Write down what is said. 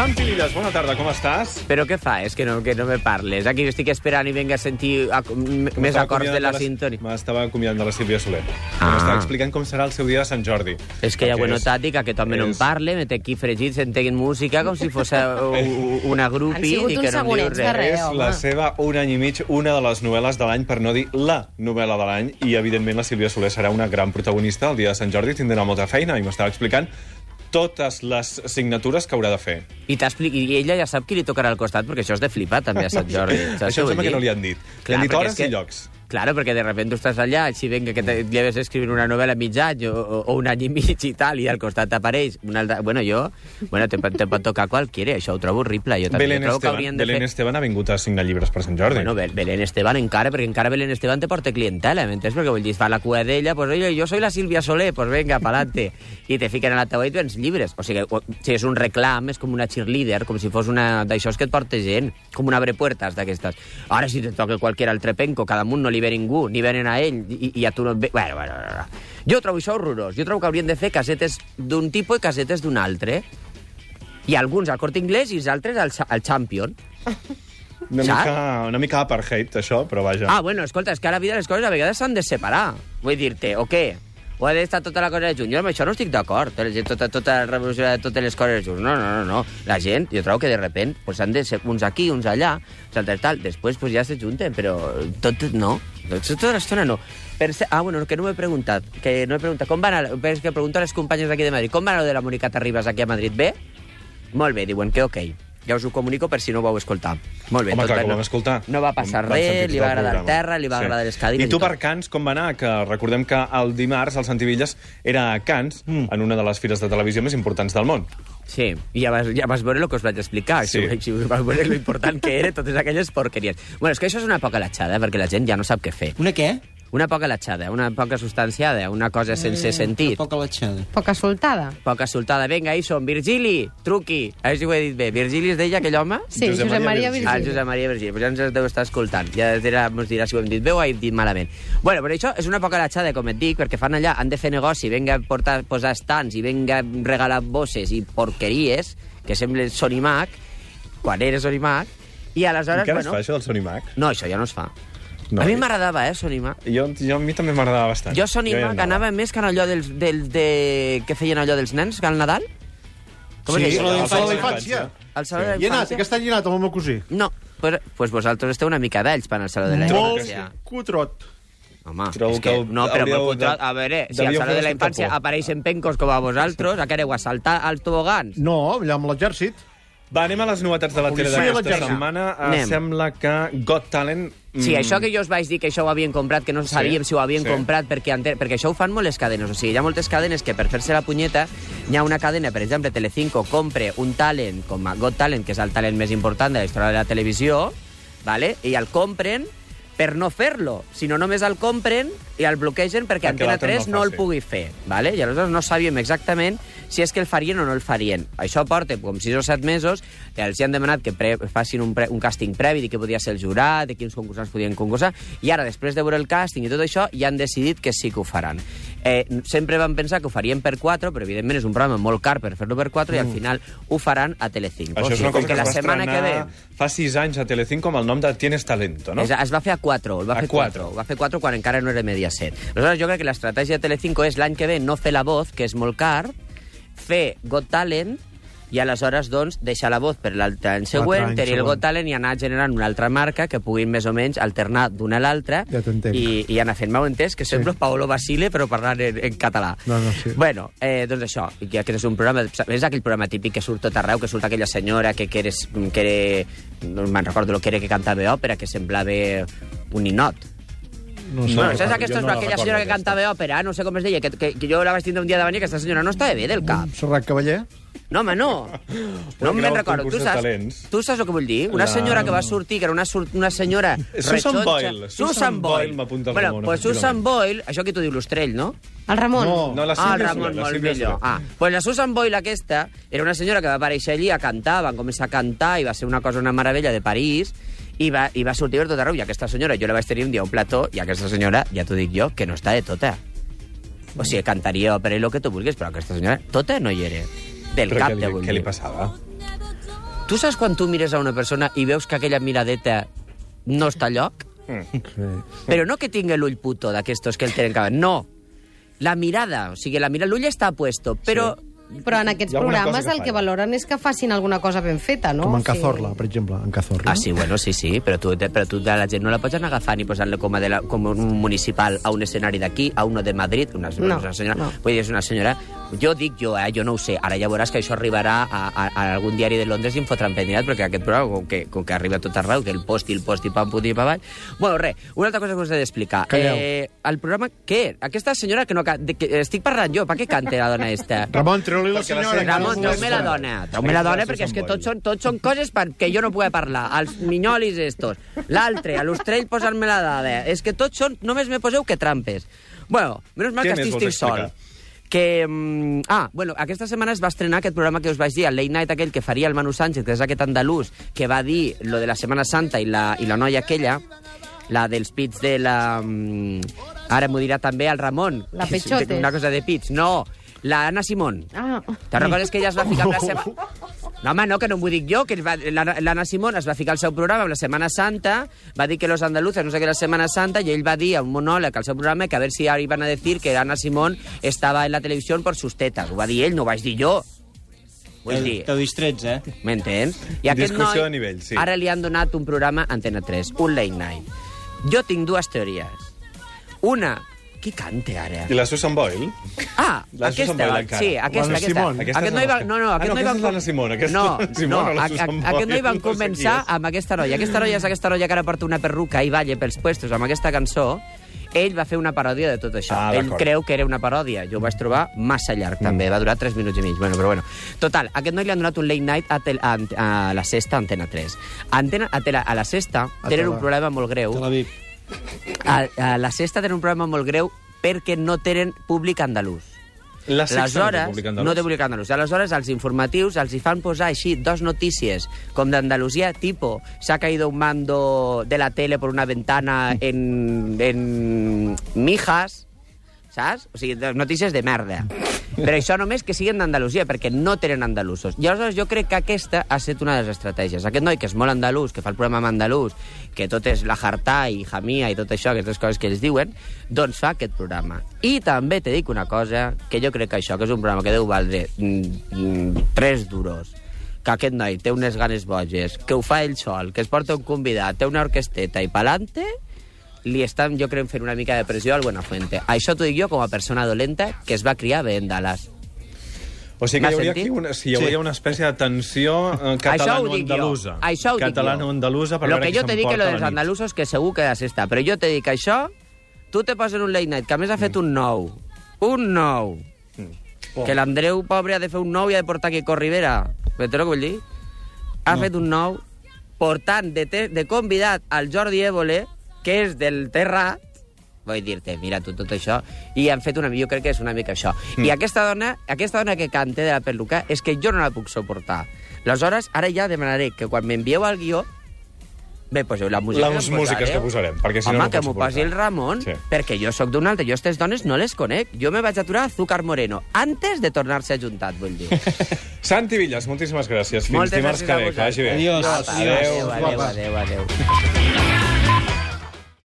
Santi Villas, bona tarda, com estàs? Però què fa? És que no, que no me parles. Aquí estic esperant i venga a sentir a, més acords de la sintonia. M'estava acomiadant de la Sílvia Soler. Ah. M'estava explicant com serà el seu dia de Sant Jordi. És que ja ho he notat i que aquest home no em és- parle, me té aquí fregit, senteguin música com si fos u- una grupi Han sigut i uns que no em diu segonets de res. res. És home. la seva un any i mig, una de les novel·les de l'any, per no dir la novel·la de l'any, i evidentment la Sílvia Soler serà una gran protagonista el dia de Sant Jordi, tindrà molta feina, i m'estava explicant totes les signatures que haurà de fer. I, I ella ja sap qui li tocarà al costat, perquè això és de flipar també a Sant Jordi. Saps Això em vull sembla que no li han dit. Li Clar, han dit hores és que- i llocs. Claro, perquè de repente tu estàs allà, així venga, que te lleves escrivint una novel·la mig any o, o, un any i mig i tal, i al costat t'apareix una altra... Bueno, jo... Bueno, te, te pot tocar qualquiera, això ho trobo horrible. Jo també Belén trobo Esteban, de Belén fer... Esteban ha vingut a signar llibres per Sant Jordi. Bueno, Bel- Belén Esteban encara, perquè encara Belén Esteban te porta clientela, m'entens? Perquè vull dir, fa la cua d'ella, pues oye, yo soy la Sílvia Soler, pues venga, pa'lante. I te fiquen a la taula i tens llibres. O sigui, o- si és un reclam, és com una cheerleader, com si fos una d'això que et porta gent, com una abrepuertas d'aquestes. Ara, si te toca qualsevol altre penco, cada amunt no li ve ningú, ni venen a ell, i, i a tu no et ve... Bueno, bueno, bueno. Jo trobo això horrorós. Jo trobo que haurien de fer casetes d'un tipus i casetes d'un altre. I alguns al Corte Inglés i els altres al, al Champion. Una Saps? mica, una mica apartheid, això, però vaja. Ah, bueno, escolta, és que a la vida les coses a vegades s'han de separar. Vull dir-te, o què? O ha d'estar tota la cosa de junt. Jo amb això no estic d'acord. Gent- tota, tota la revolució de totes les coses junts. No, no, no, no. La gent, jo trobo que de repent pues, han de ser uns aquí, uns allà, uns altres tal. Després pues, ja se junten, però tot no. Tot, tota l'estona no. Per ser... Ah, bueno, que no m'he preguntat. Que no he preguntat. Com van. És que pregunto a les companyes d'aquí de Madrid. Com va lo de la Mónica Terribas aquí a Madrid? Bé? Molt bé, diuen que ok. Ja us ho comunico per si no ho vau escoltar. Molt bé. Home, tot clar, no- vam escoltar. No va passar sentir res, li va agradar el programa. terra, li va agradar les cadires... I tu per Cans, com va anar? Que recordem que el dimarts el Santi Villas era a Cans, mm. en una de les fires de televisió més importants del món. Sí, i ja vas, ja vas veure el que us vaig explicar. Sí. Sí. Si, si vas veure lo important que era totes aquelles porqueries. Bueno, és que això és una poca latxada, eh, perquè la gent ja no sap què fer. Una què? Una poca latxada, una poca substanciada, una cosa sense sentit. Una poca latxada. Poca soltada. Poca soltada. Vinga, hi som. Virgili, truqui. A veure si ho he dit bé. Virgili es deia aquell home? Sí, Josep Josep, Maria Maria Virgili. Ah. Josep Maria Virgili. Pues ja ens deu estar escoltant. Ja dirà, ens dirà si ho hem dit bé o ho hem dit malament. Bueno, però això és una poca latxada, com et dic, perquè fan allà, han de fer negoci, venga a portar, posar estants i venga a regalar bosses i porqueries, que semblen Sonimac, quan eres Sonimac, i aleshores, Encara bueno... es fa això del Sonimac? No, això ja no es fa. No, a mi eh? m'agradava, eh, Sonimac. Jo, jo, a mi també m'agradava bastant. Jo Sonimac hi anava més que en allò dels, dels, de... que feien allò dels nens, que al Nadal. Com Sí, deia? el Saló de d'infància. El saló de Hi he anat, aquest any he anat amb el meu cosí. No, pues, pues vosaltres esteu una mica vells per al saló de la Molt infància. cutrot. Home, Trobo és que, que no, però molt de- contra... A veure, si al saló de la infància por. apareixen pencos com a vosaltres, a què aneu a saltar als tobogans? No, allà amb l'exèrcit. Va, anem a les novetats de la tele policia i d'aquesta setmana. Anem. Sembla que Got Talent... mm, Sí, això que jo us vaig dir que això ho havien comprat, que no sabíem si ho havien sí. comprat, perquè, ente- perquè això ho fan molt les cadenes. O sigui, hi ha moltes cadenes que per fer-se la punyeta, hi ha una cadena, per exemple, Telecinco, compre un talent com a Got Talent, que és el talent més important de la història de la televisió, ¿vale? i el compren per no fer-lo, sinó només el compren i el bloquegen perquè, Perquè Antena l'altre no 3 el no, el pugui fer. ¿vale? I aleshores no sabíem exactament si és que el farien o no el farien. Això porta com 6 o 7 mesos, i els hi han demanat que pre facin un, pre un càsting previ de què podia ser el jurat, de quins concursants podien concursar, i ara, després de veure el càsting i tot això, ja han decidit que sí que ho faran. Eh, sempre van pensar que ho farien per 4, però evidentment és un programa molt car per fer-lo per 4, i al final ho faran a Telecinco. Això O és sigui, una cosa com que, la setmana que ve... fa 6 anys a Telecinco amb el nom de Tienes Talento, no? Es, es va fer a 4, el va A fer quatre. 4. Va fer 4 quan encara no era Mediaset. Aleshores, jo crec que l'estratègia de Telecinco és l'any que ve no fer la voz, que és molt car, fer Got Talent, i aleshores, doncs, deixar la voz per l'altre any següent, any tenir el. Got Talent i anar generant una altra marca que puguin més o menys alternar d'una a l'altra Ja i, i anar fent. M'heu entès? Que sembla Paolo Basile, però parlant en, en català. No, no, sí. Bueno, eh, doncs això, i que és un programa... És aquell programa típic que surt tot arreu, que surt aquella senyora que, que, eres, que era... No me'n recordo el que era que cantava òpera, que semblava un ninot. No sé. bueno, no, saps aquesta, no la aquella senyora que cantava òpera, no sé com es deia, que, que, que jo la vaig tindre un dia de venir, aquesta senyora no estava bé del cap. Serrat Cavaller? No, home, no. No me'n recordo. Tu saps, tu saps el que vull dir? Una senyora que va sortir, que era una, una senyora Susan rechoncha. Boyle. Susan Boyle m'apunta el bueno, Ramon, pues Susan. Boyle, això que tu dius l'Ostrell, no? El Ramon. No. No, la ah, el Sílvia Ramon, Soler, molt Sílvia millor. Soler. Ah, pues la Susan Boyle aquesta era una senyora que va aparèixer allí a cantar, van començar a cantar i va ser una cosa, una meravella de París i va, i va sortir per tot arreu. I aquesta senyora, jo la vaig tenir un dia a un plató i aquesta senyora, ja t'ho dic jo, que no està de tota. O sigui, cantaria òpera i el que tu vulguis, però aquesta senyora tota no hi era. Del Però cap, què te li, què li passava? Tu saps quan tu mires a una persona i veus que aquella miradeta no està a lloc? Però no que tingui l'ull puto d'aquestos que el tenen que... No. La mirada, o sigui, la mirada, l'ull està puesto, però... Però en aquests programes que el que valoren és que facin alguna cosa ben feta, no? Com en Cazorla, per exemple, en Cazorla. Ah, sí, bueno, sí, sí, però tu, però tu a la gent no la pots anar agafant i posant-la com, a de la, com un municipal a un escenari d'aquí, a uno de Madrid, una, No, una senyora... no. Vull dir, és una senyora... Jo dic jo, eh, jo no ho sé. Ara ja veuràs que això arribarà a, a, a algun diari de Londres i em fotran pentinat, perquè aquest programa, com que, com que arriba a tot arreu, que el post i el post i pam, put i pa avall... Bueno, res, una altra cosa que us he d'explicar. Eh, el programa... Què? Aquesta senyora que no... De, que, estic parlant jo, per què canta la dona esta? Ramon, treu-li la senyora. Ramon, no treu-me la dona. Treu-me la dona, perquè és que tots són, tots són coses perquè jo no pugui parlar. Els minyolis estos. L'altre, a l'ostrell posar-me la dada. És que tots són... Només me poseu que trampes. Bueno, menys mal que estic sol. explicar? Que, mm, ah, bueno, aquesta setmana es va estrenar aquest programa que us vaig dir, el Late Night aquell que faria el Manu Sánchez, que és aquest andalús, que va dir lo de la Setmana Santa i la, i la noia aquella, la dels pits de la... mm, Ara m'ho dirà també el Ramon. La que és Peixotes. Una cosa de pits. No, la Anna Simón. Ah, Te'n recordes que ella es va ficar amb la seva... No, home, no, que no m'ho dic jo, que l'Anna l'Anna Simón es va ficar al seu programa amb la Setmana Santa, va dir que los andaluces no sé què la Setmana Santa, i ell va dir a un monòleg al seu programa que a veure si ara iban a decir que Ana Simón estava en la televisió per sus tetas. Ho va dir ell, no ho vaig dir jo. Vull dir, T'heu distrets, eh? m'entens? I aquest Discussió noi, de nivell, sí. Ara li han donat un programa a Antena 3, un late night. Jo tinc dues teories. Una, qui canta ara? I la Susan Boyle? Ah, La aquesta, Susan Boyle encara. sí, aquesta, aquesta. Simón. Aquesta Aquest és noi va, la- no, no, Ah, aquest no, noi aquesta va... és l'Anna Simón, aquesta no, Simón, no, la Susan Boyle. aquest noi van No sé qui començar és. amb aquesta noia. Aquesta noia és aquesta noia que ara porta una perruca i balla pels puestos amb aquesta cançó. Ell va fer una paròdia de tot això. Ah, Ell creu que era una paròdia. Jo ho vaig trobar massa llarg, també. Va durar 3 minuts i mig. Bueno, però bueno. Total, a aquest noi li han donat un late night a, tel, a, a la sexta, Antena 3. Antena, a, tele, a la sexta tenen un problema molt greu. Tel Aviv. A, a la sexta tenen un problema molt greu perquè no tenen públic andalús. La sexta Aleshores, no té públic andalús. no té públic andalús. Aleshores, els informatius els hi fan posar així dos notícies com d'Andalusia, tipo, s'ha caído un mando de la tele por una ventana en, en Mijas, saps? O sigui, notícies de merda. Però això només que siguin d'Andalusia, perquè no tenen andalusos. I aleshores jo crec que aquesta ha estat una de les estratègies. Aquest noi que és molt andalús, que fa el programa en andalús, que tot és la jartà i jamia i tot això, aquestes coses que ells diuen, doncs fa aquest programa. I també te dic una cosa, que jo crec que això, que és un programa que deu valdre mm, mm, tres duros, que aquest noi té unes ganes boges, que ho fa ell sol, que es porta un convidat, té una orquesteta i pa'lante, li estan, jo crec, fent una mica de pressió al Buenafuente. Això t'ho dic jo com a persona dolenta que es va criar bé en Dallas. O sigui que hi hauria, sentit? aquí una, sí, hi hauria Sí. una espècie de tensió eh, Això ho dic jo. catalano-andalusa. Això ho dic jo. Catalano-andalusa per Lo veure que qui jo te dic que lo dels andalusos que segur que s'està. Però jo te dic que això, tu te poses un late night, que a més ha fet un nou. Un nou. Mm. Que l'Andreu, pobre, ha de fer un nou i ha de portar Quico Rivera. Entens el que vull dir? Ha fet un nou portant de, te, de convidat al Jordi Évole, que és del Terrat, vull dir-te, mira tu tot això, i han fet una... Jo crec que és una mica això. Mm. I aquesta dona, aquesta dona que canta de la perruca és que jo no la puc suportar. Aleshores, ara ja demanaré que quan m'envieu el guió Bé, poseu la música Les que músiques que posarem, perquè si no Home, no que pots m'ho posi el Ramon, Sí. perquè jo sóc d'un altre. Jo aquestes dones no les conec. Jo me vaig aturar a Azúcar Moreno, antes de tornar-se ajuntat, vull dir. Santi Villas, moltíssimes gràcies. Fins Moltes dimarts gràcies que ve, que vagi bé. Adiós. Apa, Adiós. adéu, adéu, adéu, adéu.